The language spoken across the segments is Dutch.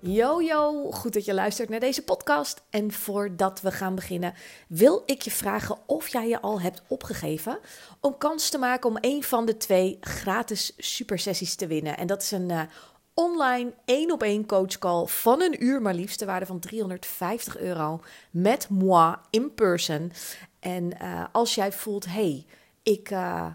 Yo yo, goed dat je luistert naar deze podcast. En voordat we gaan beginnen, wil ik je vragen of jij je al hebt opgegeven om kans te maken om een van de twee gratis supersessies te winnen. En dat is een uh, online één op één coachcall van een uur, maar liefst de waarde van 350 euro met moi in person. En uh, als jij voelt, hey, ik. Uh,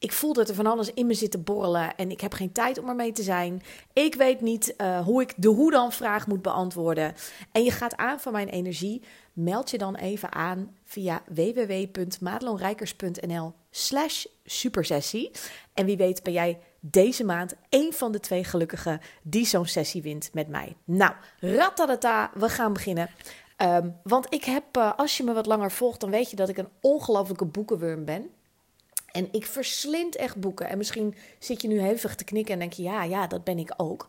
ik voel dat er van alles in me zit te borrelen en ik heb geen tijd om ermee te zijn. Ik weet niet uh, hoe ik de hoe dan vraag moet beantwoorden. En je gaat aan van mijn energie. Meld je dan even aan via www.madelonrijkers.nl slash supersessie. En wie weet ben jij deze maand één van de twee gelukkigen die zo'n sessie wint met mij. Nou, ratatata, we gaan beginnen. Um, want ik heb, uh, als je me wat langer volgt, dan weet je dat ik een ongelofelijke boekenworm ben. En ik verslind echt boeken. En misschien zit je nu hevig te knikken en denk je, ja, ja, dat ben ik ook.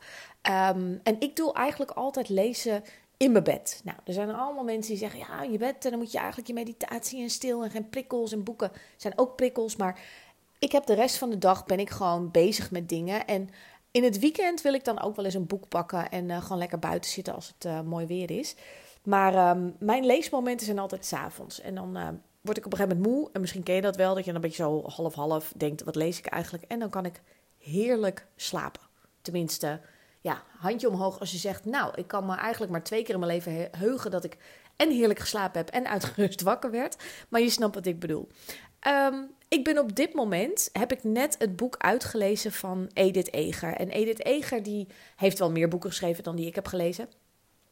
Um, en ik doe eigenlijk altijd lezen in mijn bed. Nou, er zijn allemaal mensen die zeggen, ja, je bed, dan moet je eigenlijk je meditatie en stil en geen prikkels. En boeken zijn ook prikkels, maar ik heb de rest van de dag ben ik gewoon bezig met dingen. En in het weekend wil ik dan ook wel eens een boek pakken en uh, gewoon lekker buiten zitten als het uh, mooi weer is. Maar um, mijn leesmomenten zijn altijd s'avonds. En dan uh, word ik op een gegeven moment moe. En misschien ken je dat wel, dat je dan een beetje zo half-half denkt, wat lees ik eigenlijk? En dan kan ik heerlijk slapen. Tenminste, ja, handje omhoog als je zegt, nou, ik kan me eigenlijk maar twee keer in mijn leven heugen dat ik en heerlijk geslapen heb en uitgerust wakker werd. Maar je snapt wat ik bedoel. Um, ik ben op dit moment, heb ik net het boek uitgelezen van Edith Eger. En Edith Eger die heeft wel meer boeken geschreven dan die ik heb gelezen.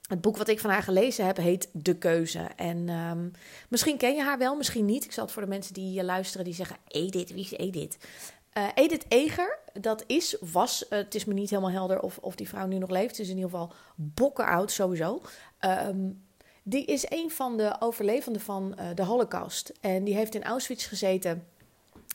Het boek wat ik van haar gelezen heb heet De Keuze. En um, misschien ken je haar wel, misschien niet. Ik zal het voor de mensen die luisteren die zeggen: Edith, wie is Edith? Uh, Edith Eger, dat is, was, uh, het is me niet helemaal helder of, of die vrouw nu nog leeft. Ze is in ieder geval bokkeroud sowieso. Um, die is een van de overlevenden van de Holocaust. En die heeft in Auschwitz gezeten.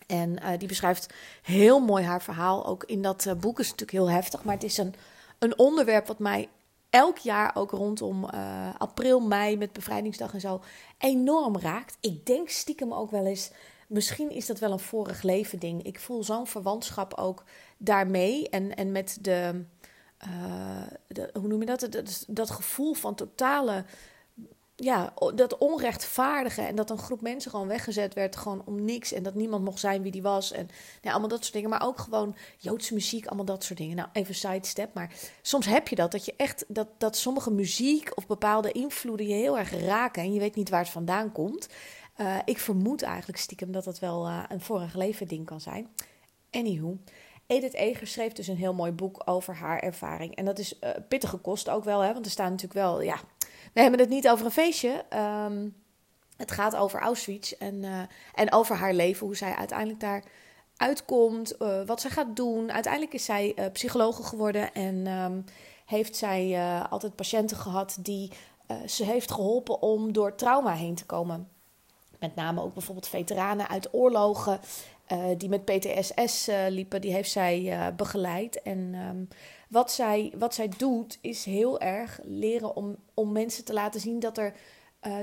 En die beschrijft heel mooi haar verhaal. Ook in dat boek is het natuurlijk heel heftig. Maar het is een, een onderwerp wat mij elk jaar ook rondom uh, april, mei met bevrijdingsdag en zo enorm raakt. Ik denk stiekem ook wel eens, misschien is dat wel een vorig leven ding. Ik voel zo'n verwantschap ook daarmee en, en met de, uh, de, hoe noem je dat? dat? Dat gevoel van totale ja, dat onrechtvaardige en dat een groep mensen gewoon weggezet werd, gewoon om niks. En dat niemand mocht zijn wie die was. En ja, allemaal dat soort dingen. Maar ook gewoon Joodse muziek, allemaal dat soort dingen. Nou, even sidestep. Maar soms heb je dat, dat je echt, dat, dat sommige muziek of bepaalde invloeden je heel erg raken. En je weet niet waar het vandaan komt. Uh, ik vermoed eigenlijk stiekem dat dat wel uh, een vorig leven ding kan zijn. Anywho. Edith Eger schreef dus een heel mooi boek over haar ervaring. En dat is uh, pittige kost ook wel, hè, want er staan natuurlijk wel, ja, we hebben het niet over een feestje. Um, het gaat over Auschwitz en, uh, en over haar leven, hoe zij uiteindelijk daar uitkomt, uh, wat ze gaat doen. Uiteindelijk is zij uh, psychologe geworden en um, heeft zij altijd patiënten gehad die ze heeft geholpen om door trauma heen te komen. Met name ook bijvoorbeeld veteranen uit oorlogen die met PTSS liepen, die heeft zij begeleid. En um, wat zij, wat zij doet, is heel erg leren om, om mensen te laten zien dat, er,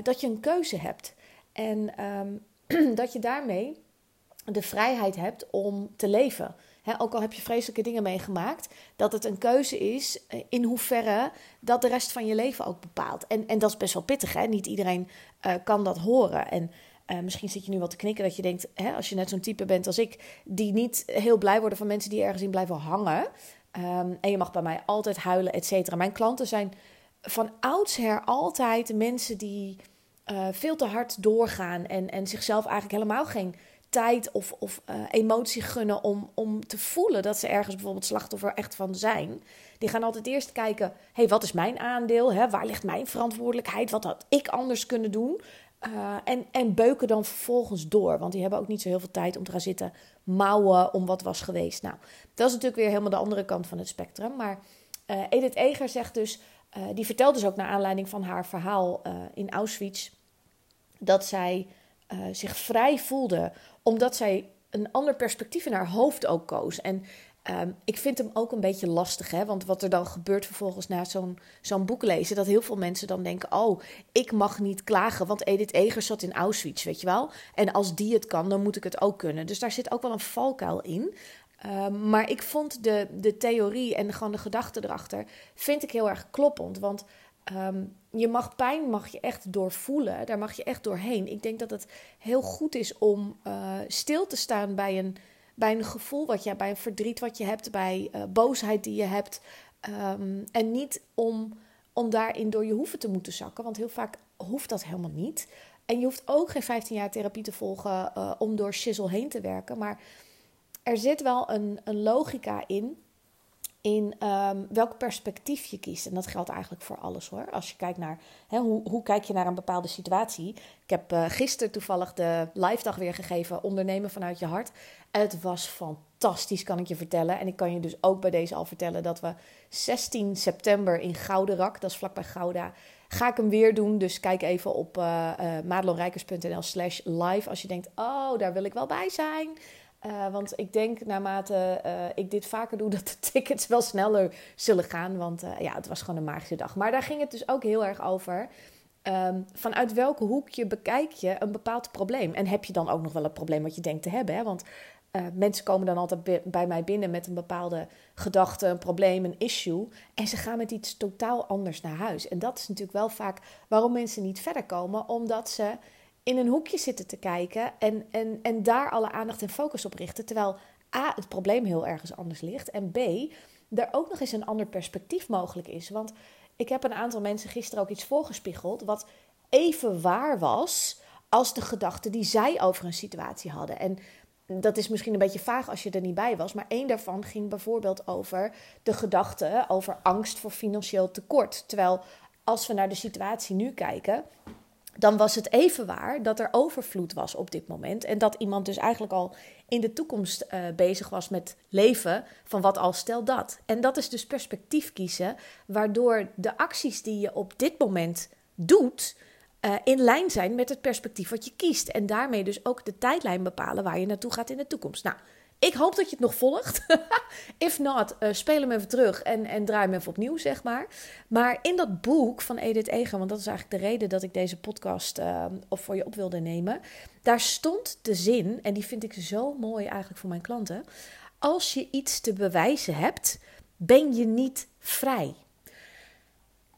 dat je een keuze hebt. En um, dat je daarmee de vrijheid hebt om te leven. Ook al heb je vreselijke dingen meegemaakt, dat het een keuze is eh, in hoeverre dat de rest van je leven ook bepaalt. En, en dat is best wel pittig, hè? niet iedereen kan dat horen. En uh, misschien zit je nu wel te knikken dat je denkt, hè, als je net zo'n type bent als ik, die niet heel blij worden van mensen die ergens in blijven hangen. Um, en je mag bij mij altijd huilen, et cetera. Mijn klanten zijn van oudsher altijd mensen die uh, veel te hard doorgaan en, en zichzelf eigenlijk helemaal geen tijd of, of uh, emotie gunnen om, om te voelen dat ze ergens bijvoorbeeld slachtoffer echt van zijn. Die gaan altijd eerst kijken, hey, wat is mijn aandeel? Hè? Waar ligt mijn verantwoordelijkheid? Wat had ik anders kunnen doen? Uh, en, en beuken dan vervolgens door. Want die hebben ook niet zo heel veel tijd om te gaan zitten mouwen om wat was geweest. Nou, dat is natuurlijk weer helemaal de andere kant van het spectrum. Maar uh, Edith Eger zegt dus, uh, die vertelt dus ook naar aanleiding van haar verhaal in Auschwitz, dat zij zich vrij voelde, omdat zij een ander perspectief in haar hoofd ook koos. En Ehm, ik vind hem ook een beetje lastig, hè? want wat er dan gebeurt vervolgens na zo'n zo'n boek lezen, dat heel veel mensen dan denken: Oh, ik mag niet klagen, want Edith Eger zat in Auschwitz, weet je wel? En als die het kan, dan moet ik het ook kunnen. Dus daar zit ook wel een valkuil in. Ehm, maar ik vond de, de theorie en gewoon de gedachte erachter, vind ik heel erg kloppend. Want ehm, je mag pijn mag je echt doorvoelen, daar mag je echt doorheen. Ik denk dat het heel goed is om uh, stil te staan bij een bij een gevoel wat je, bij een verdriet wat je hebt, bij uh, boosheid die je hebt. Um, en niet om, om daarin door je hoeven te moeten zakken, want heel vaak hoeft dat helemaal niet. En je hoeft ook geen 15 jaar therapie te volgen uh, om door shizzle heen te werken. Maar er zit wel een, een logica in in um, welk perspectief je kiest. En dat geldt eigenlijk voor alles hoor. Als je kijkt naar hè, hoe, hoe kijk je naar een bepaalde situatie. Ik heb uh, gisteren toevallig de live dag weer gegeven, ondernemen vanuit je hart. Het was fantastisch, kan ik je vertellen. En ik kan je dus ook bij deze al vertellen dat we 16 september in Gouderak, dat is vlakbij Gouda, ga ik hem weer doen. Dus kijk even op uh, uh, madelonrijkers.nl slash live als je denkt, oh, daar wil ik wel bij zijn. Uh, want ik denk naarmate uh, ik dit vaker doe, dat de tickets wel sneller zullen gaan. Want uh, ja, het was gewoon een magische dag. Maar daar ging het dus ook heel erg over. Um, vanuit welke hoek je bekijk je een bepaald probleem? En heb je dan ook nog wel het probleem wat je denkt te hebben? Hè? Want mensen komen dan altijd bij mij binnen met een bepaalde gedachte, een probleem, een issue. En ze gaan met iets totaal anders naar huis. En dat is natuurlijk wel vaak waarom mensen niet verder komen, omdat ze in een hoekje zitten te kijken en, en, en daar alle aandacht en focus op richten. Terwijl A, het probleem heel ergens anders ligt. En B, er ook nog eens een ander perspectief mogelijk is. Want ik heb een aantal mensen gisteren ook iets voorgespiegeld. wat even waar was als de gedachten die zij over een situatie hadden. En dat is misschien een beetje vaag als je er niet bij was. Maar één daarvan ging bijvoorbeeld over de gedachte over angst voor financieel tekort. Terwijl als we naar de situatie nu kijken dan was het even waar dat er overvloed was op dit moment. En dat iemand dus eigenlijk al in de toekomst uh, bezig was met leven van wat al stel dat. En dat is dus perspectief kiezen, waardoor de acties die je op dit moment doet, uh, in lijn zijn met het perspectief wat je kiest. En daarmee dus ook de tijdlijn bepalen waar je naartoe gaat in de toekomst. Nou, ik hoop dat je het nog volgt. If not, uh, speel hem even terug en, en draai hem even opnieuw, zeg maar. Maar in dat boek van Edith Eger, want dat is eigenlijk de reden dat ik deze podcast uh, voor je op wilde nemen. Daar stond de zin, en die vind ik zo mooi eigenlijk voor mijn klanten. Als je iets te bewijzen hebt, ben je niet vrij.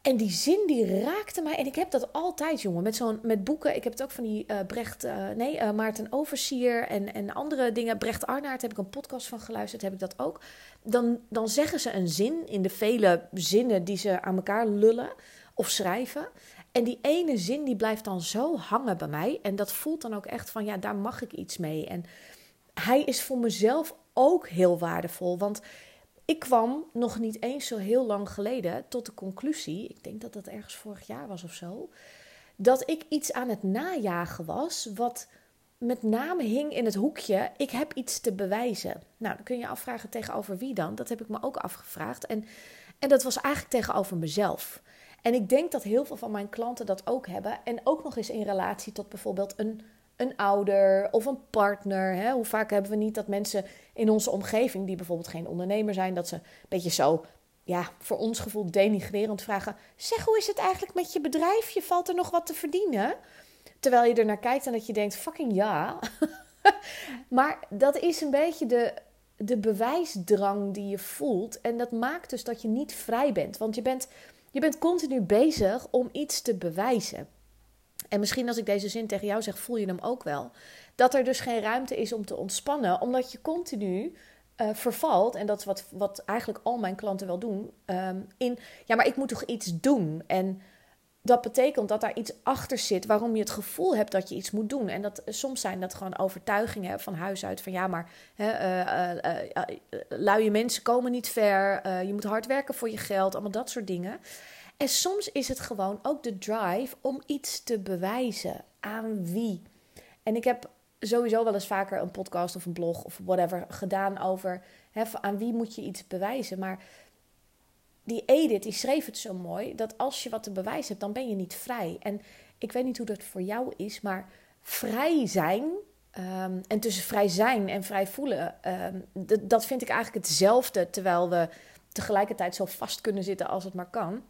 En die zin die raakte mij. En ik heb dat altijd, jongen. Met, zo'n, met boeken. Ik heb het ook van die uh, Brecht, uh, nee, uh, Maarten Oversier en, en andere dingen. Brecht Arnaert heb ik een podcast van geluisterd. Heb ik dat ook. Dan, dan zeggen ze een zin in de vele zinnen die ze aan elkaar lullen of schrijven. En die ene zin die blijft dan zo hangen bij mij. En dat voelt dan ook echt van ja, daar mag ik iets mee. En hij is voor mezelf ook heel waardevol. Want ik kwam nog niet eens zo heel lang geleden tot de conclusie, ik denk dat dat ergens vorig jaar was of zo, dat ik iets aan het najagen was wat met name hing in het hoekje, ik heb iets te bewijzen. Nou, dan kun je afvragen tegenover wie dan? Dat heb ik me ook afgevraagd. En, en dat was eigenlijk tegenover mezelf. En ik denk dat heel veel van mijn klanten dat ook hebben. En ook nog eens in relatie tot bijvoorbeeld een een ouder of een partner. Hè? Hoe vaak hebben we niet dat mensen in onze omgeving, die bijvoorbeeld geen ondernemer zijn, dat ze een beetje zo, ja, voor ons gevoel denigrerend vragen: Zeg, hoe is het eigenlijk met je bedrijf? Je valt er nog wat te verdienen? Terwijl je er naar kijkt en dat je denkt: fucking ja. maar dat is een beetje de, de bewijsdrang die je voelt. En dat maakt dus dat je niet vrij bent. Want je bent, je bent continu bezig om iets te bewijzen. En misschien als ik deze zin tegen jou zeg, voel je hem ook wel. Dat er dus geen ruimte is om te ontspannen, omdat je continu uh, vervalt, en dat is wat, wat eigenlijk al mijn klanten wel doen, um, in ja, maar ik moet toch iets doen. En dat betekent dat daar iets achter zit waarom je het gevoel hebt dat je iets moet doen. En dat, soms zijn dat gewoon overtuigingen van huis uit van ja, maar hè, uh, uh, luie mensen komen niet ver, je moet hard werken voor je geld, allemaal dat soort dingen. En soms is het gewoon ook de drive om iets te bewijzen. Aan wie? En ik heb sowieso wel eens vaker een podcast of een blog of whatever gedaan over hè, aan wie moet je iets bewijzen. Maar die Edith die schreef het zo mooi dat als je wat te bewijzen hebt, dan ben je niet vrij. En ik weet niet hoe dat voor jou is, maar vrij zijn. ehm, en tussen vrij zijn en vrij voelen, d- dat vind ik eigenlijk hetzelfde. Terwijl we tegelijkertijd zo vast kunnen zitten als het maar kan.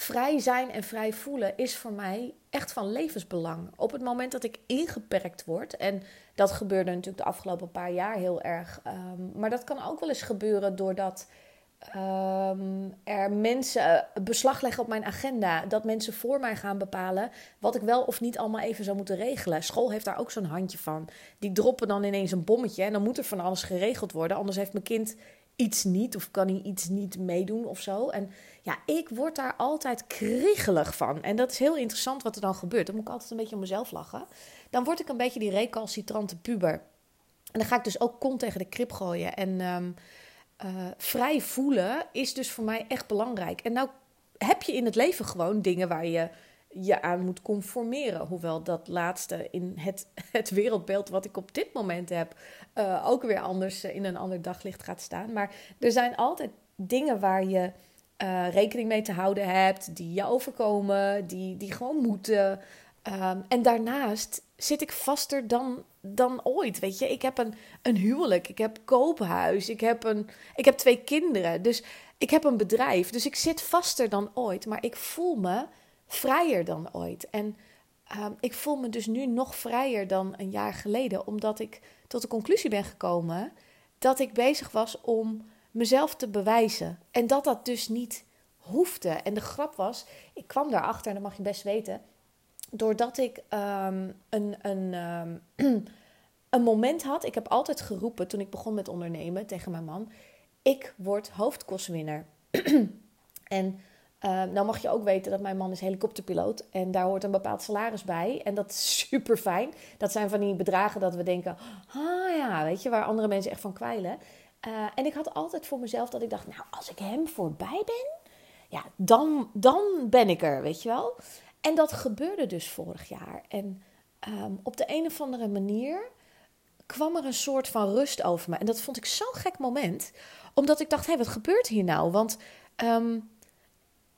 Vrij zijn en vrij voelen is voor mij echt van levensbelang. Op het moment dat ik ingeperkt word, en dat gebeurde natuurlijk de afgelopen paar jaar heel erg, ehm, maar dat kan ook wel eens gebeuren doordat ehm, er mensen beslag leggen op mijn agenda, dat mensen voor mij gaan bepalen wat ik wel of niet allemaal even zou moeten regelen. School heeft daar ook zo'n handje van. Die droppen dan ineens een bommetje en dan moet er van alles geregeld worden, anders heeft mijn kind iets niet of kan hij iets niet meedoen of zo. En ja, ik word daar altijd kriegelig van. En dat is heel interessant wat er dan gebeurt. Dan moet ik altijd een beetje om mezelf lachen. Dan word ik een beetje die recalcitrante puber. En dan ga ik dus ook kont tegen de krip gooien. En ehm, eh, vrij voelen is dus voor mij echt belangrijk. En nou heb je in het leven gewoon dingen waar je je aan moet conformeren. Hoewel dat laatste in het, het wereldbeeld wat ik op dit moment heb uh, ook weer anders uh, in een ander daglicht gaat staan. Maar er zijn altijd dingen waar je uh, rekening mee te houden hebt, die je overkomen, die, die gewoon moeten. Um, en daarnaast zit ik vaster dan, dan ooit. Weet je, ik heb een, een huwelijk, ik heb koophuis, ik heb, een, ik heb twee kinderen. Dus ik heb een bedrijf. Dus ik zit vaster dan ooit. Maar ik voel me vrijer dan ooit. En um, ik voel me dus nu nog vrijer dan een jaar geleden, omdat ik tot de conclusie ben gekomen dat ik bezig was om mezelf te bewijzen. En dat dat dus niet hoefde. En de grap was, ik kwam daarachter, en dat mag je best weten, doordat ik um, een, een, um, een moment had. Ik heb altijd geroepen toen ik begon met ondernemen tegen mijn man: ik word hoofdkostwinner. en uh, nou mag je ook weten dat mijn man is helikopterpiloot en daar hoort een bepaald salaris bij. En dat is super fijn. Dat zijn van die bedragen dat we denken, ah ja, weet je, waar andere mensen echt van kwijlen. Uh, en ik had altijd voor mezelf dat ik dacht, nou, als ik hem voorbij ben, ja, dan, dan ben ik er, weet je wel. En dat gebeurde dus vorig jaar. En um, op de een of andere manier kwam er een soort van rust over me. En dat vond ik zo'n gek moment, omdat ik dacht, hé, hey, wat gebeurt hier nou? Want... Um,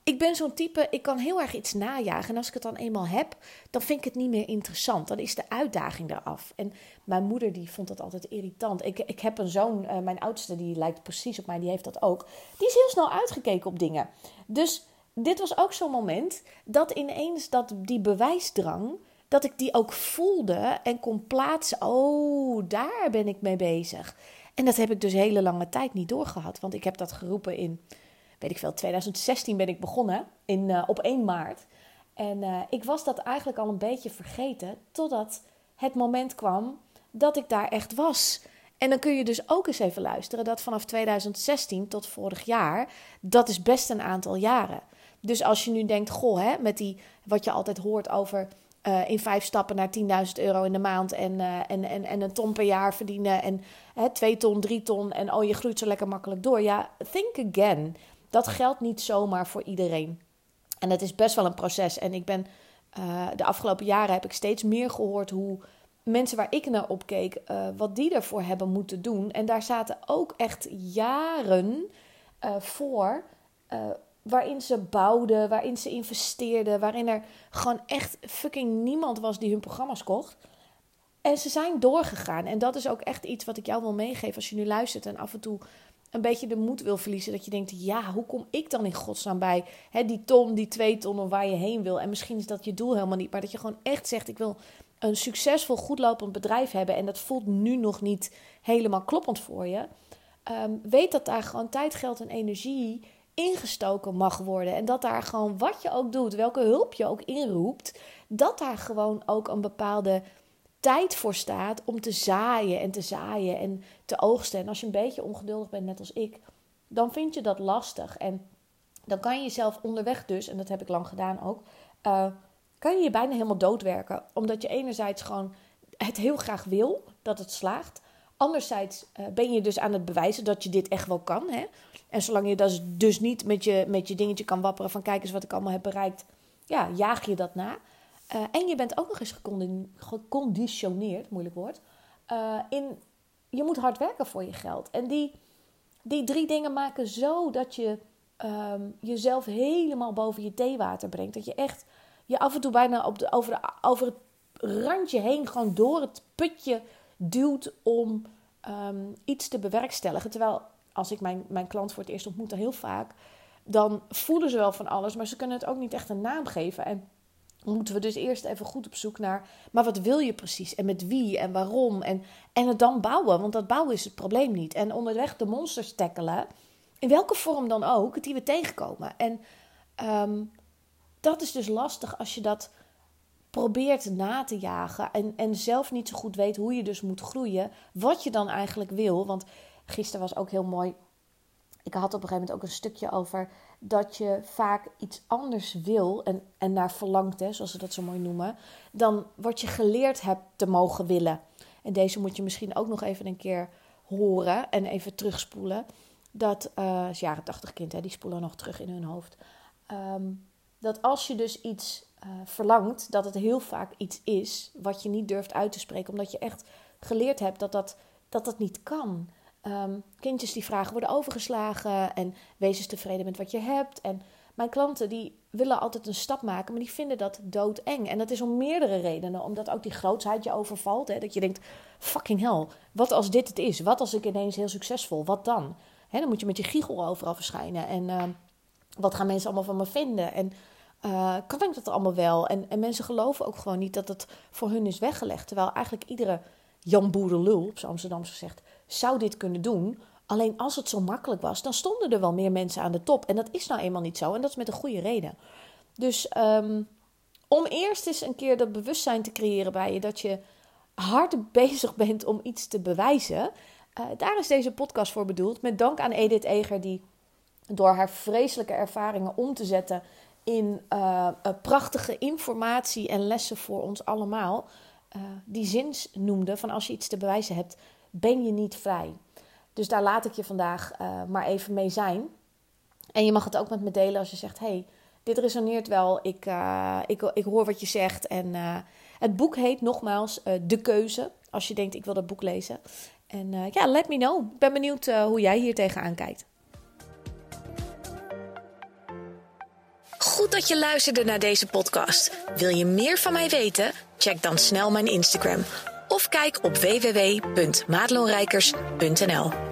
ik ben zo'n type, ik kan heel erg iets najagen. En als ik het dan eenmaal heb, dan vind ik het niet meer interessant. Dan is de uitdaging eraf. En mijn moeder die vond dat altijd irritant. Ik, ik heb een zoon, uh, mijn oudste, die lijkt precies op mij, die heeft dat ook. Die is heel snel uitgekeken op dingen. Dus dit was ook zo'n moment dat ineens dat die bewijsdrang, dat ik die ook voelde en kon plaatsen. Oh, daar ben ik mee bezig. En dat heb ik dus hele lange tijd niet doorgehad. Want ik heb dat geroepen in weet ik veel, 2016 ben ik begonnen in, uh, op 1 maart. En uh, ik was dat eigenlijk al een beetje vergeten, totdat het moment kwam dat ik daar echt was. En dan kun je dus ook eens even luisteren dat vanaf 2016 tot vorig jaar, dat is best een aantal jaren. Dus als je nu denkt, goh, hè, met die, wat je altijd hoort over uh, in vijf stappen naar 10.000 euro in de maand en, en, en, en een ton per jaar verdienen en hè, twee ton, drie ton en oh, je groeit zo lekker makkelijk door. Ja, think again dat geldt niet zomaar voor iedereen. En het is best wel een proces. En ik ben uh, de afgelopen jaren heb ik steeds meer gehoord hoe mensen waar ik naar opkeek, uh, wat die ervoor hebben moeten doen. En daar zaten ook echt jaren uh, voor. waarin ze bouwden, waarin ze investeerden, waarin er gewoon echt fucking niemand was die hun programma's kocht. En ze zijn doorgegaan. En dat is ook echt iets wat ik jou wil meegeven als je nu luistert en af en toe een beetje de moed wil verliezen. Dat je denkt, ja, hoe kom ik dan in godsnaam bij hè, die ton, die twee ton of waar je heen wil. En misschien is dat je doel helemaal niet. Maar dat je gewoon echt zegt, ik wil een succesvol, goedlopend bedrijf hebben. En dat voelt nu nog niet helemaal kloppend voor je. Um, weet dat daar gewoon tijd, geld en energie ingestoken mag worden. En dat daar gewoon wat je ook doet, welke hulp je ook inroept, dat daar gewoon ook een bepaalde tijd voor staat om te zaaien en te zaaien en te oogsten. En als je een beetje ongeduldig bent, net als ik, dan vind je dat lastig. En dan kan je jezelf onderweg dus, en dat heb ik lang gedaan ook, uh, kan je je bijna helemaal doodwerken. Omdat je enerzijds gewoon het heel graag wil, dat het slaagt. Anderzijds uh, ben je dus aan het bewijzen dat je dit echt wel kan. Hè? En zolang je dus, dus niet met je, met je dingetje kan wapperen van kijk eens wat ik allemaal heb bereikt, ja, jaag je dat na. Uh, en je bent ook nog eens geconditioneerd, moeilijk woord, uh, in je moet hard werken voor je geld. En die, die drie dingen maken zo dat je um, jezelf helemaal boven je theewater brengt. Dat je echt je af en toe bijna op de, over, de, over het randje heen, gewoon door het putje duwt om ehm, iets te bewerkstelligen. Terwijl als ik mijn, mijn klant voor het eerst ontmoet, heel vaak, dan voelen ze wel van alles, maar ze kunnen het ook niet echt een naam geven. En moeten we dus eerst even goed op zoek naar, maar wat wil je precies en met wie en waarom en, en het dan bouwen, want dat bouwen is het probleem niet. En onderweg de monsters tackelen, in welke vorm dan ook, die we tegenkomen. En um, dat is dus lastig als je dat probeert na te jagen en, en zelf niet zo goed weet hoe je dus moet groeien, wat je dan eigenlijk wil. Want gisteren was ook heel mooi. Ik had op een gegeven moment ook een stukje over dat je vaak iets anders wil en, en naar verlangt, hè, zoals ze dat zo mooi noemen, dan wat je geleerd hebt te mogen willen. En deze moet je misschien ook nog even een keer horen en even terugspoelen. Dat uh, jaren 80 kind, hè, die spoelen nog terug in hun hoofd. Um, dat als je dus iets uh, verlangt, dat het heel vaak iets is wat je niet durft uit te spreken, omdat je echt geleerd hebt dat dat, dat, dat niet kan. Um, kindjes die vragen worden overgeslagen en wees eens tevreden met wat je hebt. En mijn klanten die willen altijd een stap maken, maar die vinden dat doodeng. En dat is om meerdere redenen. Omdat ook die grootsheid je overvalt. Hè? Dat je denkt, fucking hell, wat als dit het is? Wat als ik ineens heel succesvol? Wat dan? Hè, dan moet je met je giegel overal verschijnen. En uh, wat gaan mensen allemaal van me vinden? En uh, kan ik dat allemaal wel? En, en mensen geloven ook gewoon niet dat het voor hun is weggelegd. Terwijl eigenlijk iedere Jan Boerenlul, op zijn Amsterdamse gezegd, zou dit kunnen doen. Alleen als het zo makkelijk was, dan stonden er wel meer mensen aan de top. En dat is nou eenmaal niet zo. En dat is met een goede reden. Dus um, om eerst eens een keer dat bewustzijn te creëren bij je dat je hard bezig bent om iets te bewijzen. Uh, daar is deze podcast voor bedoeld. Met dank aan Edith Eger, die door haar vreselijke ervaringen om te zetten in uh, prachtige informatie en lessen voor ons allemaal. Die zin noemde van als je iets te bewijzen hebt, ben je niet vrij. Dus daar laat ik je vandaag maar even mee zijn. En je mag het ook met me delen als je zegt: hey, dit resoneert wel. Ik, ik, ik hoor wat je zegt. En het boek heet nogmaals De Keuze. Als je denkt: ik wil dat boek lezen. En ja, let me know. Ik ben benieuwd hoe jij hier tegenaan kijkt. Goed dat je luisterde naar deze podcast. Wil je meer van mij weten? Check dan snel mijn Instagram of kijk op www.maatloonrijkers.nl.